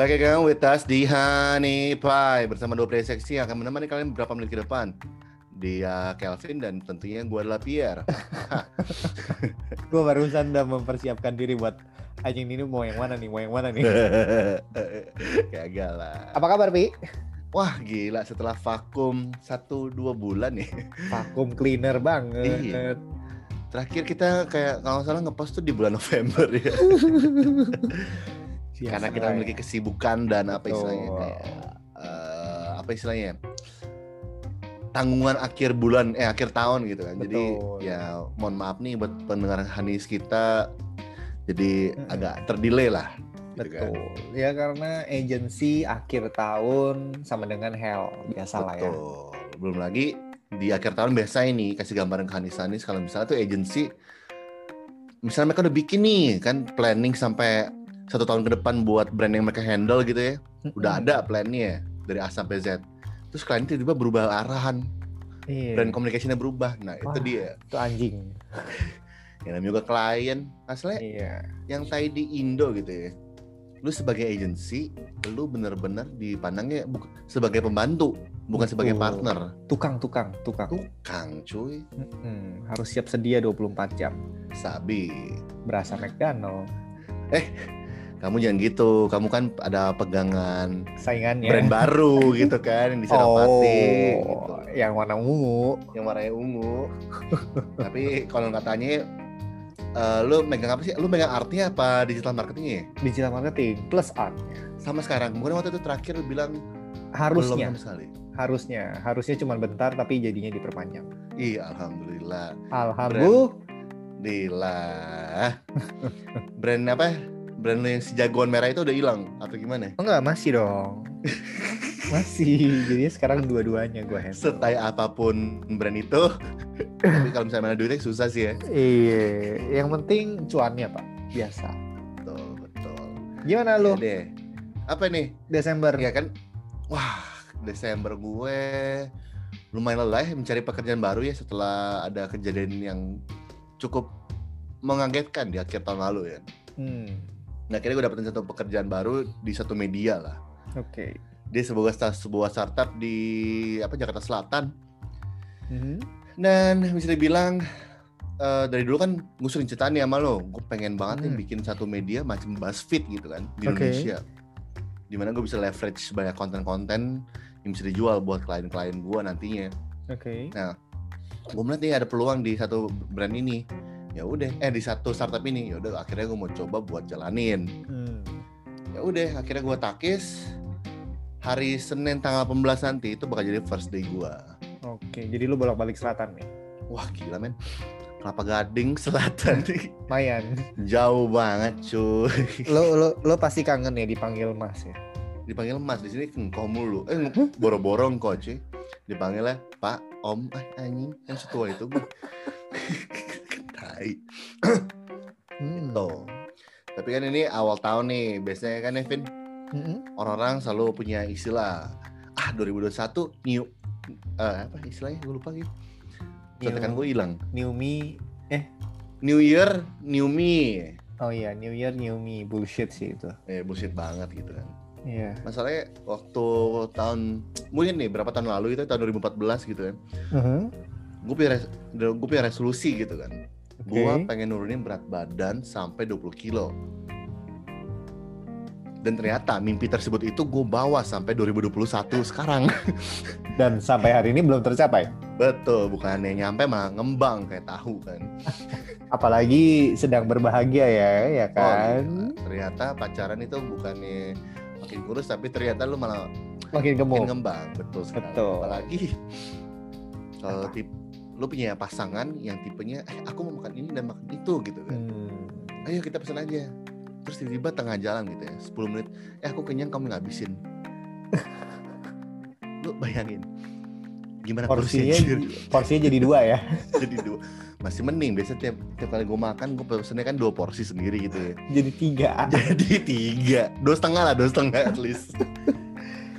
Baik again with us di Honey Pie bersama dua play seksi yang akan menemani kalian beberapa menit ke depan. Dia Kelvin dan tentunya gue adalah Pierre. gue barusan udah mempersiapkan diri buat anjing ini mau yang mana nih, mau yang mana nih. Gagal lah. Apa kabar, Pi? Wah gila setelah vakum satu dua bulan nih. Vakum cleaner banget. Iya. Terakhir kita kayak kalau salah ngepost tuh di bulan November ya. Biasa Karena kita memiliki kesibukan dan apa Betul. istilahnya kayak eh, apa istilahnya tanggungan akhir bulan eh akhir tahun gitu kan. Jadi Betul. ya mohon maaf nih buat pendengar Hanis kita jadi Mm-mm. agak terdelay lah. Gitu kan. Betul. Ya karena agency akhir tahun sama dengan hell biasa lah ya. Betul. Belum lagi di akhir tahun biasa ini kasih gambaran ke Hanis Hanis kalau misalnya tuh agency misalnya mereka udah bikin nih kan planning sampai satu tahun ke depan buat brand yang mereka handle gitu ya udah ada plannya dari A sampai Z terus klien tiba-tiba berubah arahan Iya. brand communication-nya berubah nah itu Wah. dia itu anjing. yang namanya juga klien aslinya Iya. yang tai di Indo gitu ya lu sebagai agency lu bener-bener dipandangnya sebagai pembantu bukan sebagai Betul. partner Tukang, tukang, tukang. tukang cuy Mm-mm. Harus siap sedia 24 jam. sabi Berasa McDonald. Kamu jangan gitu kamu kan ada pegangan Saingannya. brand baru gitu kan yang di Senopati gitu. Oh, yang warna ungu. yang warnanya ungu. Tapi kalau katanya eh, lu megang apa sih? Lu megang artinya apa digital marketingnya? ya? Digital marketing plus art. Sama sekarang. Kemudian waktu itu terakhir lu bilang Harusnya, belum sekali. harusnya, harusnya cuma bentar tapi jadinya diperpanjang. Iya, alhamdulillah. Alhamdulillah. Alhamdulillah. Brand apa? Brand lu yang si jagoan merah itu udah hilang atau gimana? Oh, enggak, masih dong. masih. Jadi sekarang dua-duanya gue handle. Setai apa pun brand itu, tapi kalau misalnya mana duitnya susah sih ya. Iya, yang penting cuannya pak, biasa. Betul, betul. Gimana lu Ya deh. Apa nih? Desember? Ya kan, wah Desember gue lumayan lelah ya mencari pekerjaan baru ya setelah ada kejadian yang cukup mengagetkan di akhir tahun lalu ya. Hmm, Nah akhirnya gue dapetin satu pekerjaan baru di satu media lah. oke. Dia sebuah sebuah startup di apa Jakarta Selatan. Mhm. Dan bisa dibilang eh, dari dulu kan gue sering cerita nih sama lo, gue pengen banget nih Hmm. bikin satu media macam BuzzFeed gitu kan di Oke. Indonesia. Di mana gue bisa leverage banyak konten-konten yang bisa dijual buat klien-klien gue nantinya. Oke. Gue melihat nih ada peluang di satu brand ini. Ya udah, eh di satu startup ini. Ya udah akhirnya gue mau coba buat jalanin. Hmm. Ya udah, akhirnya gue takis. Hari Senin tanggal 18 nanti itu bakal jadi first day gue. Oke, jadi lu bolak-balik selatan nih. Wah gila men. Kelapa Gading Selatan nih. Lumayan. Jauh banget cuy. lo lo lo pasti kangen ya dipanggil Mas ya. Dipanggil Mas di sini engkau mulu. Eh boro-boro engkau cuy. Dipanggilnya Pak, Om, ah anjing kan setua itu gue. Tai. Hmm. Tuh. Tapi kan ini awal tahun nih, biasanya kan Evin Mm-mm. orang-orang selalu punya istilah ah 2021 new eh, apa istilahnya gue lupa gitu. New- gue hilang. New me. New Year, new me. Oh iya, New Year, New me. Bullshit sih itu. Eh bullshit banget gitu kan. Iya. Masalahnya waktu tahun mungkin nih berapa tahun lalu itu tahun 2014 gitu kan. Mhm. Gue punya res- gue punya resolusi gitu kan. Oke. Gue pengen nurunin berat badan sampai 20 kilo. Dan ternyata mimpi tersebut itu gue bawa sampai 2021 sekarang. Dan sampai hari ini belum tercapai. Betul, bukannya nyampe mah ngembang kayak tahu kan. Apalagi sedang berbahagia ya, ya Oh, kan? gila. Ternyata pacaran itu bukannya makin kurus tapi ternyata lu malah Makin makin gemuk. ngembang. Betul sekali. Betul. Apalagi kalau Apa? Lu punya pasangan yang tipenya eh aku mau makan ini dan makan itu gitu kan. Hmm. Ayo kita pesan aja. Terus tiba-tiba tengah jalan gitu ya, 10 menit. Eh aku kenyang kamu ngabisin. lu bayangin gimana Porsinya porsinya jadi dua ya. jadi dua masih mending biasa tiap tiap kali gue makan gue pesennya kan dua porsi sendiri gitu ya Jadi tiga. jadi tiga dua setengah lah dua setengah at least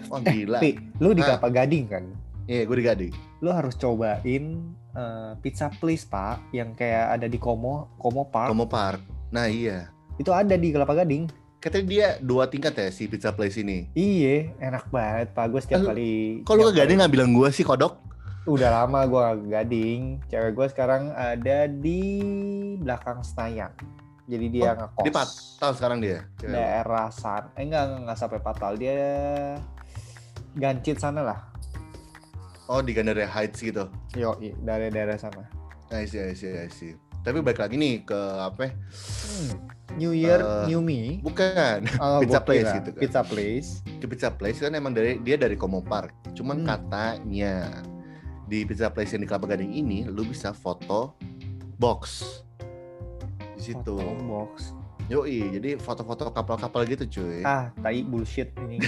wah gila Pi, lu di Ah. Kelapa Gading kan? iya gue di Gading Lu harus cobain eh, pizza place pak, yang kayak ada di Komo, Komo Park. Komo Park nah iya Itu ada di Kelapa Gading. katanya dia dua tingkat ya si pizza place ini. Iya, enak banget Pak. Gue setiap kali. Kok lu ke Gading nggak bilang gue sih kodok? Udah lama gue gading. Cewek gue sekarang ada di belakang Senayan. Jadi dia ngekos. Di Patal sekarang dia. Cewek. Daerah San. Eh enggak, enggak, enggak sampai Patal. Dia Gancit sana lah. Oh di Gandaria Heights gitu. Yo, dari daerah sana. I see, I see, I see. Tapi balik lagi nih ke apa? ya? Hmm. New Year, Eh, New Me. Bukan. Oh, Pizza Place kira. gitu kan. Pizza Place. Ke Pizza Place kan emang dari dia dari Como Park. Cuman Hmm. katanya di Pizza Place yang di Kelapa Gading ini lu bisa foto box di situ. Foto box. Yoi, jadi foto-foto kapal-kapal gitu cuy. Ah, tai bullshit ini.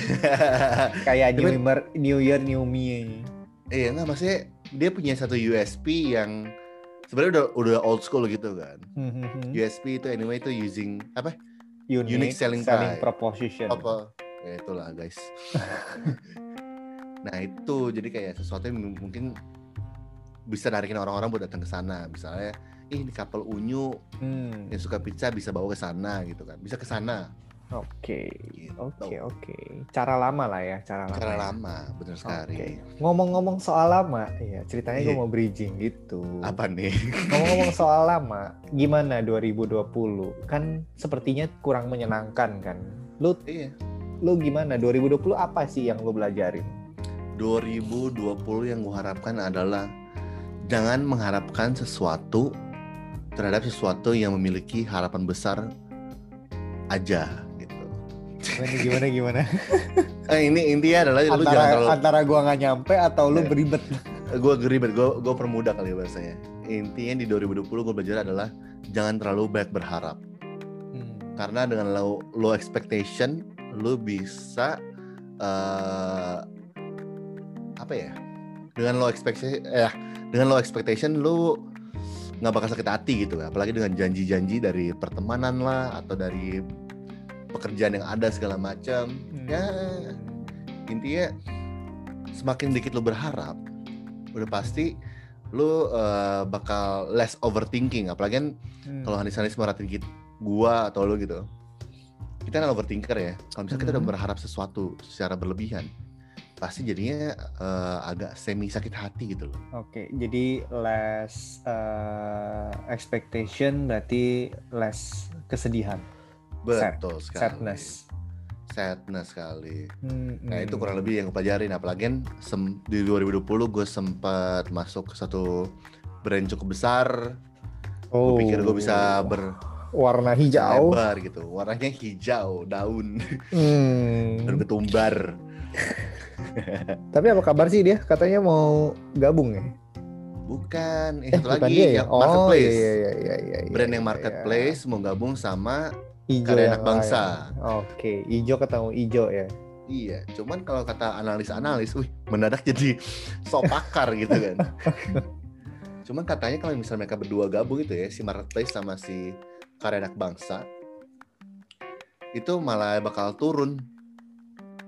Kayak New Year, New Year, New Me ini. Iya nggak maksudnya dia punya satu USP yang sebenarnya udah udah old school gitu kan. Hmm. USP itu anyway itu using apa? Unique, Unique selling price. proposition. Apa? Ya itulah guys. nah itu jadi kayak sesuatu yang mungkin bisa narikin orang-orang buat datang ke sana. Misalnya, ih ini couple unyu Hmm. yang suka pizza bisa bawa ke sana gitu kan. Bisa ke sana. Oke, Gitu. oke, oke. Cara lama lah ya, cara lama. Cara ya. lama, bener sekali. Oke. Ngomong-ngomong soal lama, ya ceritanya gue Iya. mau bridging gitu. Apa nih? Ngomong-ngomong soal lama, gimana 2020? Kan sepertinya kurang menyenangkan kan. Lu iya. lu gimana 2020 apa sih yang lu belajarin? 2020 yang gue harapkan adalah jangan mengharapkan sesuatu terhadap sesuatu yang memiliki harapan besar aja. Gimana gimana gimana? Eh, ini intinya adalah lu jangan antara terlalu antara gua nggak nyampe atau lu Iya. beribet. gue geribet gue gue permudah kali ya bahasanya. Intinya di 2020 gue belajar adalah jangan terlalu banyak berharap Hmm. karena dengan low, low expectation lu bisa eh apa ya? Dengan low expectation eh dengan low expectation lu nggak bakal sakit hati gitu apalagi dengan janji-janji dari pertemanan lah atau dari pekerjaan yang ada segala macam Hmm. ya intinya semakin dikit lu berharap udah pasti lu eh, bakal less overthinking apalagi kan Hmm. kalau Hanis Hanis merhatiin kit- gua atau lu gitu kita kan overthinker ya kalau misalnya kita udah Mhm. berharap sesuatu secara berlebihan pasti jadinya eh, agak semi sakit hati gitu loh Oke, jadi less uh, expectation berarti less kesedihan, Sad- betul sekali sadness. sadness sekali Hmm, Nah itu hmm. kurang lebih yang gue pelajarin apalagi kan sem- di 2020 gue sempat masuk ke satu brand cukup besar. Oh, Gue pikir gue bisa warna hijau. berlebar gitu. Warnanya hijau, daun Hmm. dan ketumbar. Tapi apa kabar sih dia? Katanya mau gabung ya? Bukan, eh, Eh, satu bukan lagi dia ya? yang Oh, marketplace. iya, iya, iya, iya, iya, Brand yang iya, marketplace mau gabung sama iya. Ijo Karya Anak Bangsa. Oke, ijo ketemu ijo ya. Iya, cuman kalau kata analis-analis, wih mendadak jadi sok pakar gitu kan. cuman katanya kalau misalnya mereka berdua gabung itu ya, si marketplace sama si karya anak bangsa, itu malah bakal turun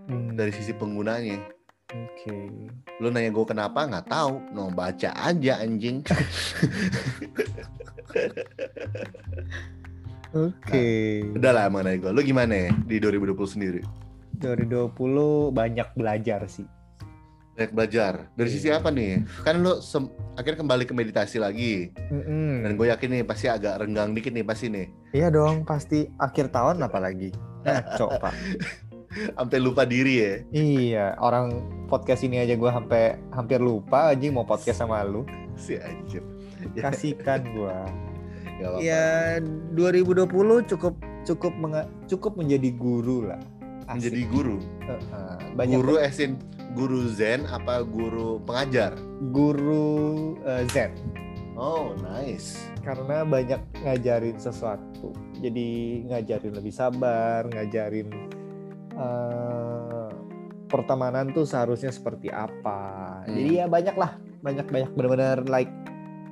Hmm, dari sisi penggunanya. Oke. Lu nanya gue kenapa nggak tahu, no baca aja anjing. Oke. Udah lah nanya gue. Lu gimana ya di 2020 sendiri? 2020 banyak belajar sih. Banyak belajar. Dari sisi Iya. apa nih? Kan lu akhirnya kembali ke meditasi lagi. Mm-mm. Dan gue yakin nih pasti agak renggang dikit nih pasti nih. Iya dong, pasti akhir tahun apalagi. Ngaco, Pak. Sampai lupa diri ya. Iya, orang podcast ini aja gua sampai hampir lupa aja mau podcast sama lu. Si anjir. Kasihkan gua. Gak apa-apa. Ya 2020 cukup cukup menga- cukup menjadi guru lah. Asik. Menjadi guru. Heeh, banyak Guru esin guru zen apa guru pengajar? guru eh, Zen Oh, nice. karena banyak ngajarin sesuatu. Jadi ngajarin lebih sabar, ngajarin eh, pertemanan tuh seharusnya seperti apa. Hmm. Jadi ya banyak lah, banyak banyak benar-benar like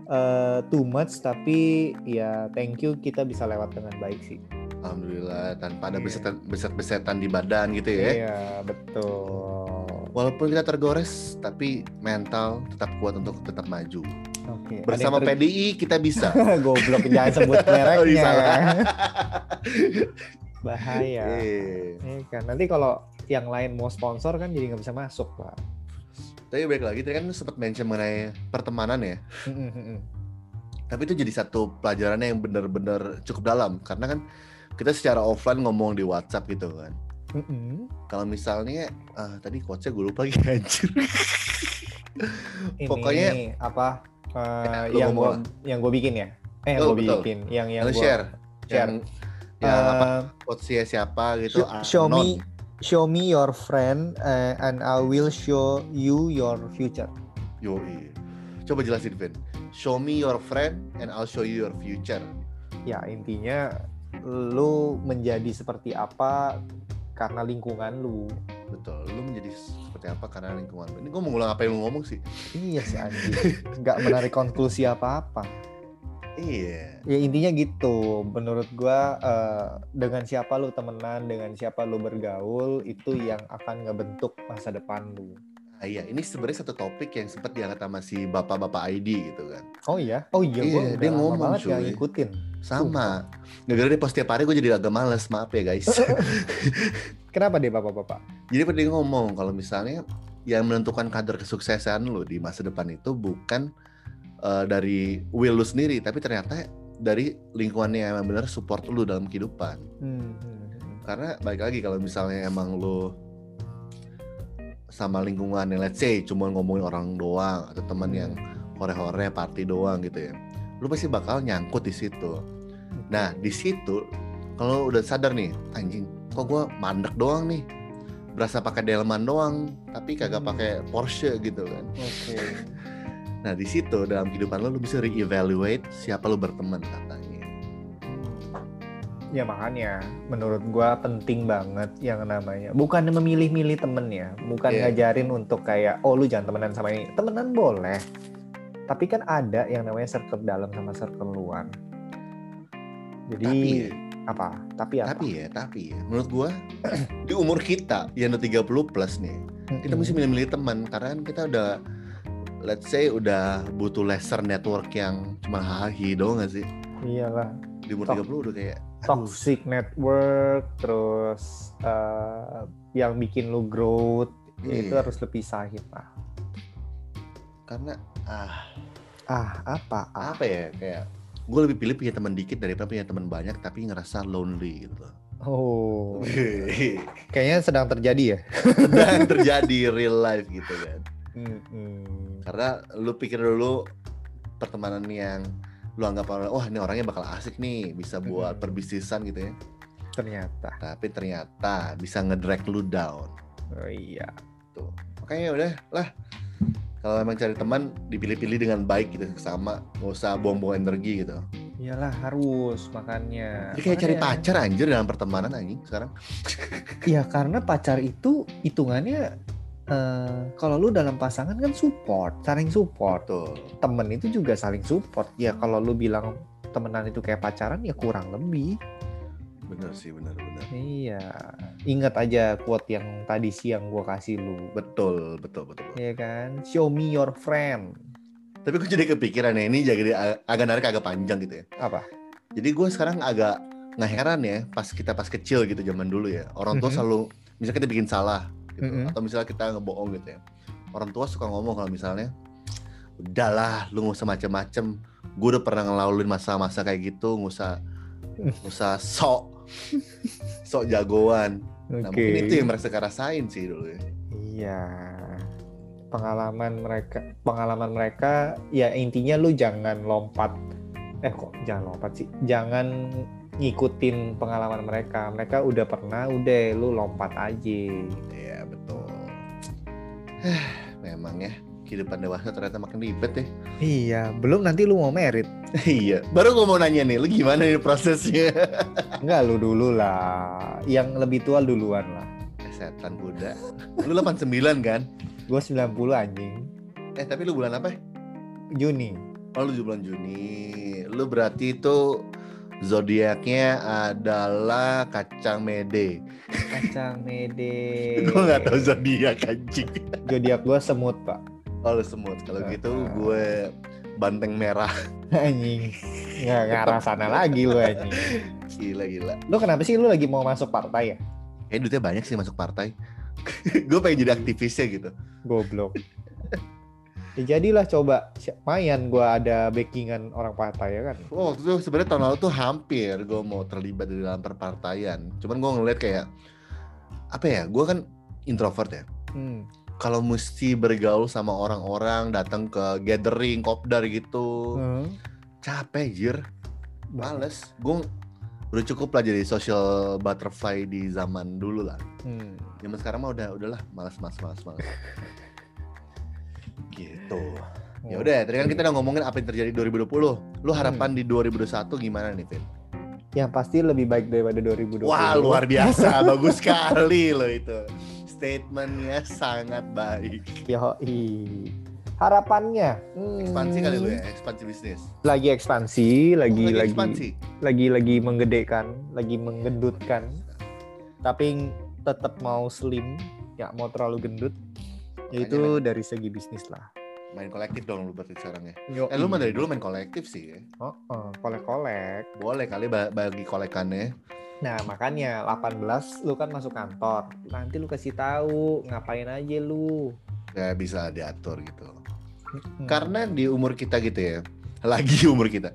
eh, too much tapi ya thank you kita bisa lewat dengan baik sih. Alhamdulillah tanpa ada besetan beset-besetan di badan gitu ya. Iya, betul. Walaupun kita tergores tapi mental tetap kuat untuk tetap maju. Oke. ada Bersama ter- PDI kita bisa. Goblok jangan sebut Oh, mereknya. salah. Bahaya. Eh, Iya kan. Nanti kalau yang lain mau sponsor kan jadi nggak bisa masuk, Pak. Tapi balik lagi tadi kan sempat mention mengenai pertemanan ya. Tapi itu jadi satu pelajaran yang benar-benar cukup dalam karena kan kita secara offline ngomong di WhatsApp gitu kan. Kalau misalnya ah, tadi quotes-nya gue lupa lagi anjir. Ini Pokoknya- apa eh, lu yang gua yang gue bikin ya? Eh, yang Betul, gue bikin, yang yang gua share. share. Yang, yang apa Eh, quotes-nya siapa gitu. Show, show me your friend uh, and I will show you your future. Yoi. Coba jelasin Vin. Show me your friend and I'll show you your future. Ya, intinya lu menjadi seperti apa karena lingkungan lu. Betul. Lu menjadi seperti apa karena lingkungan. lu. Ini gue mau ngulang apa yang lu ngomong sih. Iya sih anjing. Nggak menarik konklusi apa-apa. Iya. Ya intinya gitu. Menurut gua eh, dengan siapa lu temenan, dengan siapa lu bergaul itu yang akan ngebentuk masa depan lu. Ah, iya, ini sebenarnya satu topik yang sempat diangkat sama si bapak-bapak ID gitu kan. Oh iya? Oh iya, Iya, udah dia ngomong, banget gak cuy. ngikutin. Sama. Gara-gara dia post tiap hari gue jadi agak males, maaf ya guys. Kenapa deh bapak-bapak? jadi pada dia ngomong kalau misalnya yang menentukan kadar kesuksesan lu di masa depan itu bukan eh, dari will lu sendiri, tapi ternyata dari lingkungannya yang benar support lu dalam kehidupan. Hmm, hmm, hmm. Karena balik lagi kalau misalnya emang lu sama lingkungan yang let's say cuma ngomongin orang doang atau teman yang hore-hore party doang gitu ya. Lu pasti bakal nyangkut di situ. Nah, di situ kalau udah sadar nih, anjing, kok gua mandek doang nih. Berasa pakai delman doang, tapi kagak Hmm. pakai Porsche gitu kan. Oke. Nah, di situ dalam kehidupan lu lu bisa reevaluate siapa lu berteman katanya. Ya makanya menurut gua penting banget yang namanya bukan memilih-milih temen ya, bukan Iya. ngajarin untuk kayak oh lu jangan temenan sama ini. Temenan boleh. Tapi kan ada yang namanya circle dalam sama circle luar. Jadi Tapi ya, apa? Tapi apa? tapi ya, tapi ya, menurut gua di umur kita yang udah 30 plus nih, kita mesti milih-milih teman karena kan kita udah let's say udah butuh lesser network yang cuma hahi doang gak sih? iyalah Di umur Tok- 30 udah kayak aduh, toxic network terus eh, yang bikin lu growth itu Iya. harus lu pisahin lah. karena ah Ah, apa? Ah. apa ya kayak gue lebih pilih punya teman dikit daripada punya teman banyak tapi ngerasa lonely gitu loh. Oh, kayaknya sedang terjadi ya. Dan terjadi real life gitu kan. Mm-mm. Karena lu pikir dulu pertemanan yang lu anggap orang, wah ini orangnya bakal asik nih, bisa buat Mm-mm. perbisnisan gitu ya. Ternyata. Tapi ternyata bisa ngedrag lu down. Oh iya. Tuh. Makanya udah lah. Kalau emang cari teman dipilih-pilih dengan baik gitu sama, nggak usah buang-buang energi gitu. Iyalah harus makanya. Jadi kayak cari pacar anjir dalam pertemanan anjing sekarang. Ya karena pacar itu hitungannya eh, kalau lu dalam pasangan kan support, saling support. Tuh. Temen itu juga saling support. Ya kalau lu bilang temenan itu kayak pacaran ya kurang lebih. Bener sih, bener-bener. Iya. Ingat aja quote yang tadi siang gua kasih lu. Betul, betul, betul. betul. Iya kan? Show me your friend. Tapi gue jadi kepikiran ya, ini jadi ag- agak narik agak panjang gitu ya. Apa? Jadi gue sekarang agak nggak heran ya, pas kita pas kecil gitu zaman dulu ya. Orang tua Mhm. selalu, misalnya kita bikin salah gitu, Mhm. atau misalnya kita ngebohong gitu ya. Orang tua suka ngomong kalau misalnya, udahlah, lu nggak usah macem-macem. Gue udah pernah ngelalui masa-masa kayak gitu, nggak usah, nggak usah sok, sok jagoan. Nah Oke. mungkin itu yang mereka rasain sih dulu ya. Iya. Pengalaman mereka, pengalaman mereka ya intinya lu jangan lompat. Eh kok jangan lompat sih? Jangan ngikutin pengalaman mereka. Mereka udah pernah, udah lu lompat aja. Iya betul. Memang ya kehidupan dewasa ternyata makin ribet ya. Iya, belum nanti lu mau merit. iya. Baru gue mau nanya nih, lu gimana nih prosesnya? Enggak lu dulu lah. Yang lebih tua duluan lah. Eh, Setan kuda. Lu 89 kan? Gue 90 anjing. Eh tapi lu bulan apa? Juni. Oh lu bulan Juni. Lu berarti itu zodiaknya adalah kacang mede. Kacang mede. gue nggak tahu zodiak anjing. Zodiak gue semut, Pak. Oh lu semut. Kalau gitu gue banteng merah. anjing nggak ngarah sana lagi lu anjing Gila gila. lu kenapa sih lu lagi mau masuk partai ya Kayaknya duitnya banyak sih masuk partai. gue pengen jadi aktivisnya gitu. goblok ya jadilah coba mayan gua ada backingan orang partai ya kan Oh, waktu itu sebenarnya tahun lalu tuh hampir gue mau terlibat di dalam perpartaian. Cuman gue ngeliat kayak apa ya? Gue kan introvert ya. hmm. Kalau mesti bergaul sama orang-orang, datang ke gathering, kopdar gitu, Hmm. capek jir, males. Gue udah cukup lah jadi social butterfly di zaman dulu lah. Hmm. Zaman sekarang mah udah udahlah, malas, malas, malas, malas. gitu. Ya udah, tadi kan kita udah ngomongin apa yang terjadi 2020. Lu harapan di 2021 gimana nih, Vin? yang pasti lebih baik daripada 2020 Wah, luar biasa. Bagus sekali loh itu. Statementnya sangat baik. Yoi. harapannya hmm, Ekspansi kali lu ya, ekspansi bisnis. lagi ekspansi lagi Oh, lagi ekspansi. lagi lagi menggedekan lagi menggendutkan tapi tetap mau slim ya mau terlalu gendut Makanya itu dari segi bisnis lah Main kolektif dong lu berarti sekarang ya. Yo, Eh lu mah dari dulu main kolektif sih ya. oh, oh, kolek-kolek Boleh kali ba- bagi kolekannya. nah makanya 18 lu kan masuk kantor nanti lu kasih tahu ngapain aja lu Ya bisa diatur gitu. Hmm. Karena di umur kita gitu ya. Lagi umur kita.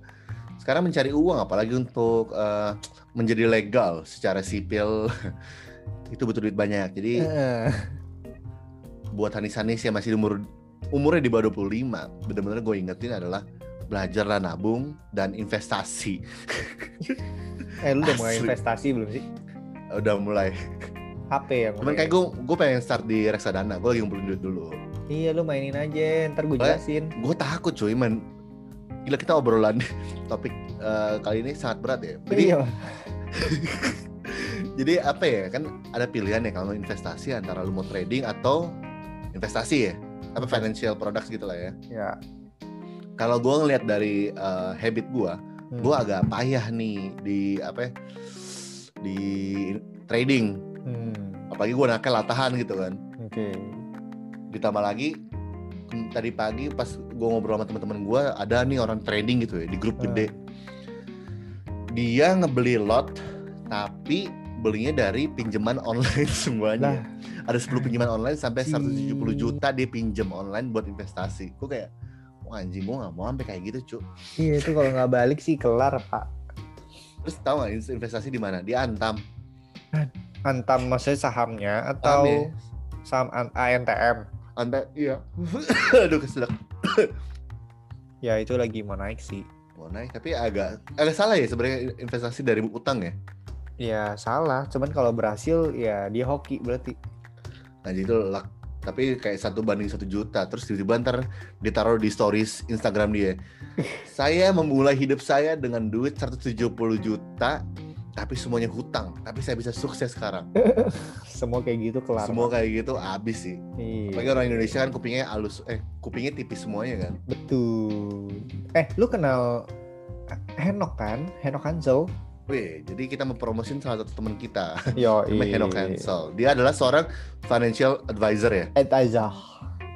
Sekarang mencari uang apalagi untuk eh, menjadi legal secara sipil itu butuh duit banyak. Jadi Eh, buat Hanis-Hanis yang masih umur umurnya di bawah 25, bener-bener gue ingetin adalah belajarlah nabung dan investasi. eh lu udah mulai investasi belum sih Udah mulai. HP yang Cuman kayak gue gue pengen start di reksadana. Gue lagi ngumpulin duit dulu. iya lu mainin aja ntar gue jelasin Gue takut cuy, man. Gila kita obrolan topik eh, kali ini sangat berat ya. Jadi iya jadi apa ya kan ada pilihan ya kalau mau investasi antara lu mau trading atau investasi ya. Apa financial products gitu lah ya. ya Kalau gue ngelihat dari eh, habit gue, Hmm. gue agak payah nih di apa ya, di trading Hmm, apalagi gue nakal latahan gitu kan oke ditambah lagi tadi pagi pas gue ngobrol sama teman-teman gue ada nih orang trading gitu ya di grup Hmm. gede dia ngebeli lot tapi belinya dari pinjaman online semuanya. Ada 10 pinjaman online sampai 170 Ci. juta dia pinjam online buat investasi. Gue kayak wah anjing gue gak mau sampai kayak gitu cu iya itu kalau nggak balik sih kelar pak. Terus tahu gak investasi di mana? Di Antam. Antam maksudnya sahamnya atau ya? saham an- ANTM Antam iya. Aduh kesedek ya itu lagi mau naik sih. Mau naik tapi agak agak salah ya sebenarnya investasi dari utang ya ya salah. Cuman kalau berhasil ya dia hoki berarti. Nah jadi itu luck. Tapi kayak satu banding satu juta terus tiba-tiba ntar ditaruh di stories Instagram dia. Saya memulai hidup saya dengan duit 170 juta tapi semuanya hutang. Tapi saya bisa sukses sekarang. Semua kayak gitu kelar. Semua kayak gitu abis sih. Iya. Apalagi orang Indonesia kan kupingnya halus eh kupingnya tipis semuanya kan. Betul. Eh lu kenal Henok kan? Henok Hansel Wih, jadi kita mempromosin salah satu teman kita. Yo namanya Henok Hansel. Dia adalah seorang financial advisor ya? Aja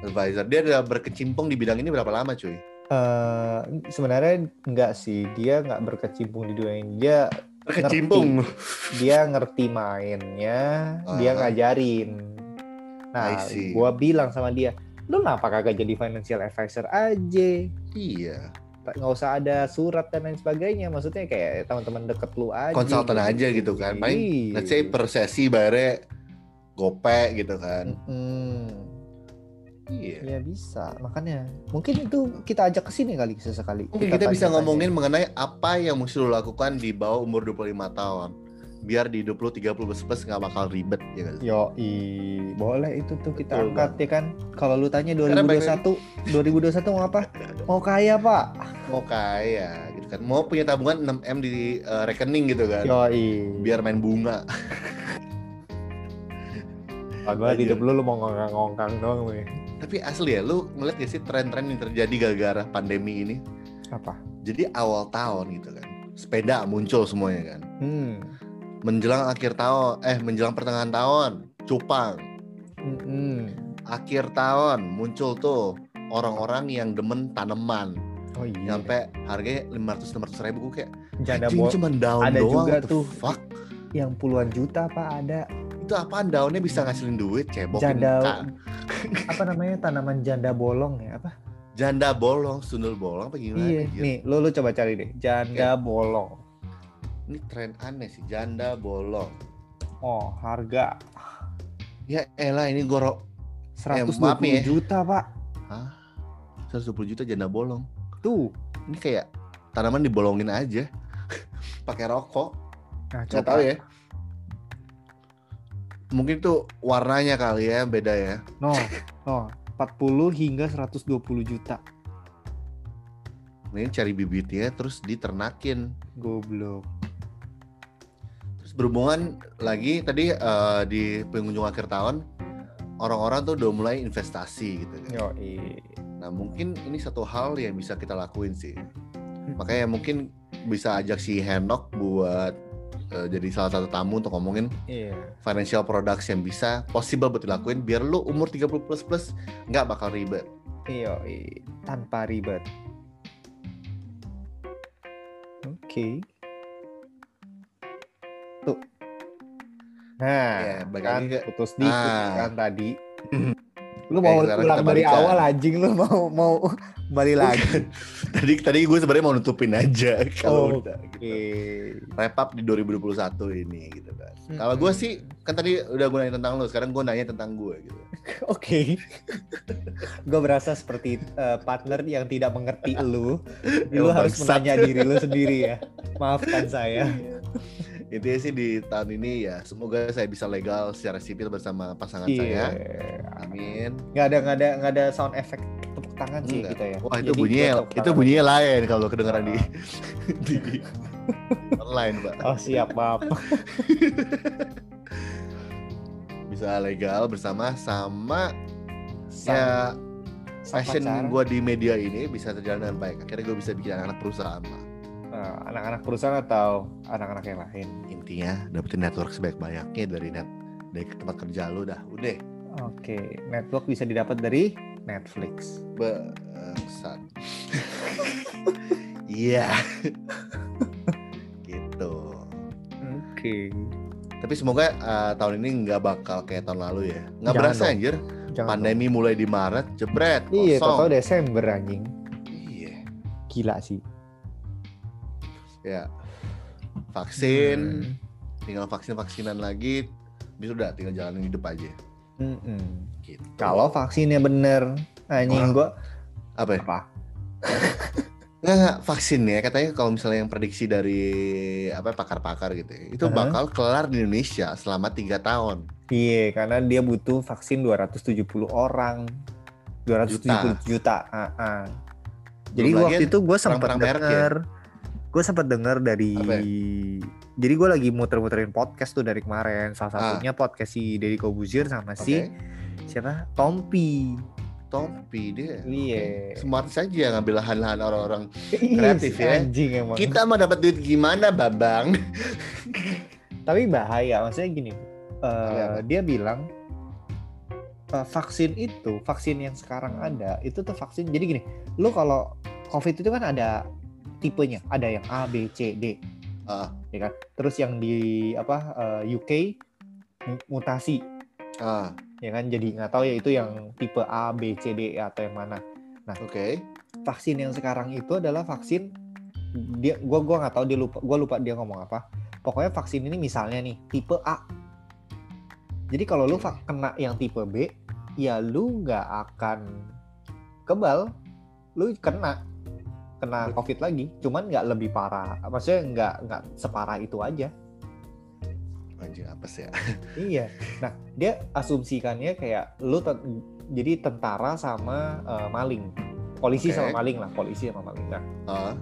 advisor. Dia udah berkecimpung di bidang ini berapa lama cuy? Eh, sebenarnya enggak sih. Dia nggak berkecimpung di dunia ini. Dia berkecimpung? dia ngerti mainnya. Dia Ah. ngajarin. Nah gua bilang sama dia lu kenapa kagak jadi financial advisor aja? Iya nggak usah ada surat dan lain sebagainya maksudnya kayak teman-teman deket lu aja konsultan aja gitu kan paling Iya. let's say per sesi bayarnya gope gitu kan Mm-mm. iya ya bisa makanya mungkin itu kita ajak ke sini kali sesekali mungkin kita bisa tanya-tanya. ngomongin mengenai apa yang mesti lo lakukan di bawah umur 25 tahun biar di 20 30 plus plus nggak bakal ribet ya kan Yo, boleh itu tuh kita Betul angkat ya kan. Kalau lu tanya Karena 2021, 2021 mau apa? Mau kaya, Pak. Mau kaya gitu kan mau punya tabungan 6 m di eh, rekening gitu kan Yo, biar main bunga Padahal Anjir. hidup lu lu mau ngongkang-ngongkang doang, weh. tapi asli ya lu ngeliat gak sih tren-tren yang terjadi gara-gara pandemi ini Apa? jadi awal tahun gitu kan sepeda muncul semuanya kan Hmm. menjelang akhir tahun eh menjelang pertengahan tahun cupang Mm-mm. akhir tahun muncul tuh orang-orang yang demen tanaman Oh iya. Nyampe harganya 500 600 ribu gue kayak janda cuma daun ada doang. juga what the tuh. Fuck. yang puluhan juta pak ada Itu apaan daunnya bisa ngasilin duit cebokin janda apa namanya tanaman janda bolong ya apa? janda bolong, sundul bolong apa gimana? iya. anjir? Nih, lu lu coba cari deh janda bolong. Ini tren aneh sih, janda bolong. Oh harga Ya elah ini goro 120 maaf nih ya. juta pak. Hah? 120 juta janda bolong. Tuh. Ini kayak tanaman dibolongin aja. Pakai rokok. Nah, Nggak tahu ya. Mungkin tuh warnanya kali ya beda ya. No, no. 40 hingga 120 juta. Ini cari bibitnya terus diternakin. Goblok. Terus berhubungan lagi tadi eh, di pengunjung akhir tahun orang-orang tuh udah mulai investasi gitu kan. Yo, Nah mungkin ini satu hal yang bisa kita lakuin sih. Makanya mungkin bisa ajak si Henok buat eh, jadi salah satu tamu untuk ngomongin Iya. financial products yang bisa possible buat dilakuin biar lu umur 30 plus plus nggak bakal ribet. Iya, tanpa ribet. Oke. Tuh. Nah, Ya, kan putus dikit Ah. kan tadi. Lu mau sekarang ulang dari balikan. awal anjing lu mau mau balik lagi. tadi tadi gue sebenarnya mau nutupin aja kalau Oh, udah gitu. Oke. Wrap up di 2021 ini gitu kan. Hmm. Kalau gue sih kan tadi udah gue nanya tentang lu, sekarang gue nanya tentang gue gitu. Oke. Gue berasa seperti eh, partner yang tidak mengerti lu. Lu harus menanya diri lu sendiri ya. Maafkan saya. Intinya sih di tahun ini ya semoga saya bisa legal secara sipil bersama pasangan Iya. saya. Amin. Nggak ada nggak ada nggak ada sound effect tepuk tangan sih Enggak. kita ya. Wah itu Jadi bunyinya itu bunyinya lain kalau kedengeran di di online pak. Oh siap maaf. Bisa legal bersama sama Sang- ya passion gue di media ini bisa terjalan dengan baik. Akhirnya gue bisa bikin anak perusahaan lah. Nah, anak-anak perusahaan atau anak-anak yang lain. Intinya dapetin network sebaik-banyaknya dari net dari tempat kerja lu dah. Udah. Oke, network bisa didapat dari Netflix. Bangsat. Iya. gitu. Oke. Tapi semoga uh, tahun ini nggak bakal kayak tahun lalu ya. Nggak berasa dong. anjir. Jangan Pandemi mulai di Maret, jebret, dong. Iya, kosong. tau Desember anjing. Iya. Gila sih. Ya. Vaksin, Hmm. tinggal vaksin-vaksinan lagi. Bisa udah tinggal jalanin hidup aja. Mm-mm. Gitu. Kalau vaksinnya bener, anjing gua apa ya? apa? Nggak, nggak, vaksin ya katanya kalau misalnya yang prediksi dari apa pakar-pakar gitu ya, itu Aha. bakal kelar di Indonesia selama tiga tahun. Iya, karena dia butuh vaksin 270 orang. 270 juta. Ah, ah. Jadi Belum lagi waktu itu gue sempat merek ya? Gue sempat dengar dari, Apa ya? jadi gue lagi muter-muterin podcast tuh dari kemarin. Ah. Salah satunya podcast si Deddy Kobuzir sama si Oke. siapa? Tompi. Tompi dia. Iya. Smart saja ngambil lahan-lahan orang-orang. Kreatif ya. Anjing emang. Kita mau dapat duit gimana, Babang? Tapi bahaya, maksudnya gini. eh, Apa? dia bilang eh, vaksin itu, vaksin yang sekarang ada, itu tuh vaksin. Jadi gini, lu kalau COVID itu kan ada tipenya, ada yang A, B, C, D, Ah, ya kan. Terus yang di apa eh, UK mu- mutasi, ah, ya kan. Jadi nggak tahu ya itu yang tipe A, B, C, D atau yang mana. oke. Vaksin yang sekarang itu adalah vaksin dia, gua gua nggak tahu dia lupa, gua lupa dia ngomong apa. Pokoknya vaksin ini misalnya nih tipe A. Jadi kalau lu kena yang tipe B, ya lu nggak akan kebal, lu kena kena COVID lagi, cuman nggak lebih parah. Maksudnya nggak nggak separah itu aja. Anjing apa sih ya? Iya. Nah, dia asumsikannya kayak lu te- jadi tentara sama eh, maling. Polisi Oke. sama maling lah, polisi sama maling. Nah, Ah,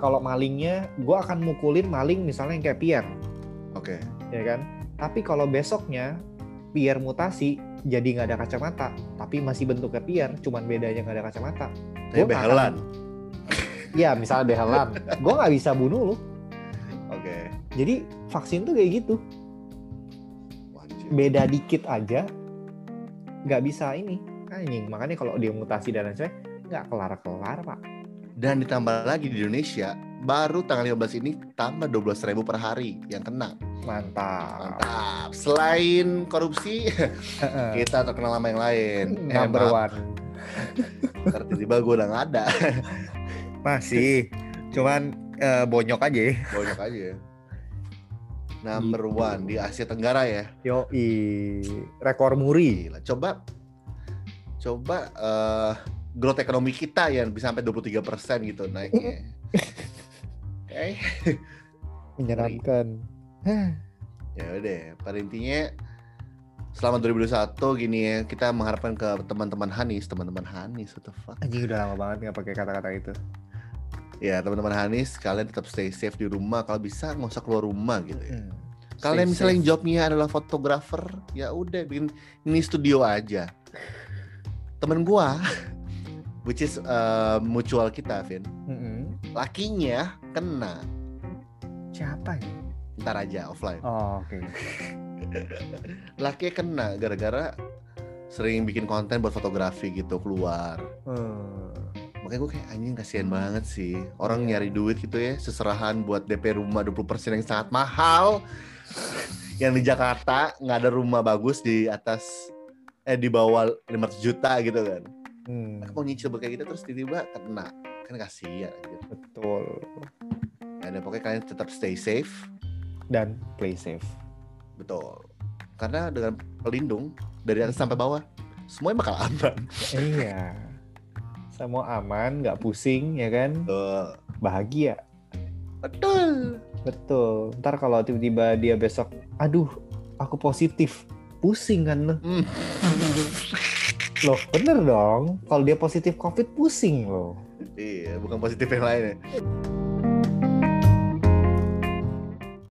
kalau malingnya gua akan mukulin maling misalnya yang kayak Pierre, oke. ya kan? Tapi kalau besoknya Pierre mutasi jadi nggak ada kacamata, tapi masih bentuknya Pierre, cuman bedanya nggak ada kacamata. Nggak behelan. Ya misalnya behelan, gua nggak bisa bunuh lu. Oke. Jadi vaksin tuh kayak gitu, beda dikit aja nggak bisa ini anjing. Makanya kalau dia mutasi dan lain sebagainya nggak kelar kelar pak. Dan ditambah lagi di Indonesia, baru tanggal 15 ini tambah 12 ribu per hari yang kena. Mantap. Mantap. Selain korupsi, kita terkenal sama yang lain. Number one. tiba-tiba gue udah nggak ada. Masih. Cuman eh, bonyok aja. Banyak aja ya. Number one di Asia Tenggara ya. Yo rekor muri. Gila. Coba coba eh growth ekonomi kita yang bisa sampai 23% gitu naiknya. Oke. Menyeramkan. Hah. Ya udah, pada intinya selama 2021 gini ya, kita mengharapkan ke teman-teman Hanis, teman-teman Hanis, what the fuck? Anjing udah lama banget nggak pakai kata-kata itu. Ya, teman-teman Hanis, kalian tetap stay safe di rumah. Kalau bisa nggak usah keluar rumah gitu ya. Hmm. Kalian Stay misalnya yang safe. jobnya adalah fotografer, ya udah bikin ini studio aja. Temen gua, which is uh, mutual kita, Vin, Mm-mm. lakinya kena. Siapa ya? Ntar aja offline. Oh, oke. Lakinya kena gara-gara sering bikin konten buat fotografi gitu keluar. Hmm. Makanya gue kayak anjing kasihan banget sih. Orang Iya. nyari duit gitu ya, seserahan buat DP rumah 20% yang sangat mahal. yang di Jakarta nggak ada rumah bagus di atas eh di bawah 500 juta gitu kan. Hmm. Mereka mau nyicil kayak gitu terus tiba-tiba kena. Kan kasihan gitu. Betul. Ya, dan pokoknya kalian tetap stay safe. Dan play safe. Betul. Karena dengan pelindung dari atas sampai bawah semuanya bakal aman. iya. Semua aman, nggak pusing, ya kan? Betul. Bahagia. Betul. Betul. Ntar kalau tiba-tiba dia besok, aduh, aku positif, pusing kan lo? Hmm. Loh, bener dong. Kalau dia positif COVID, pusing loh. Iya, bukan positif yang lain ya.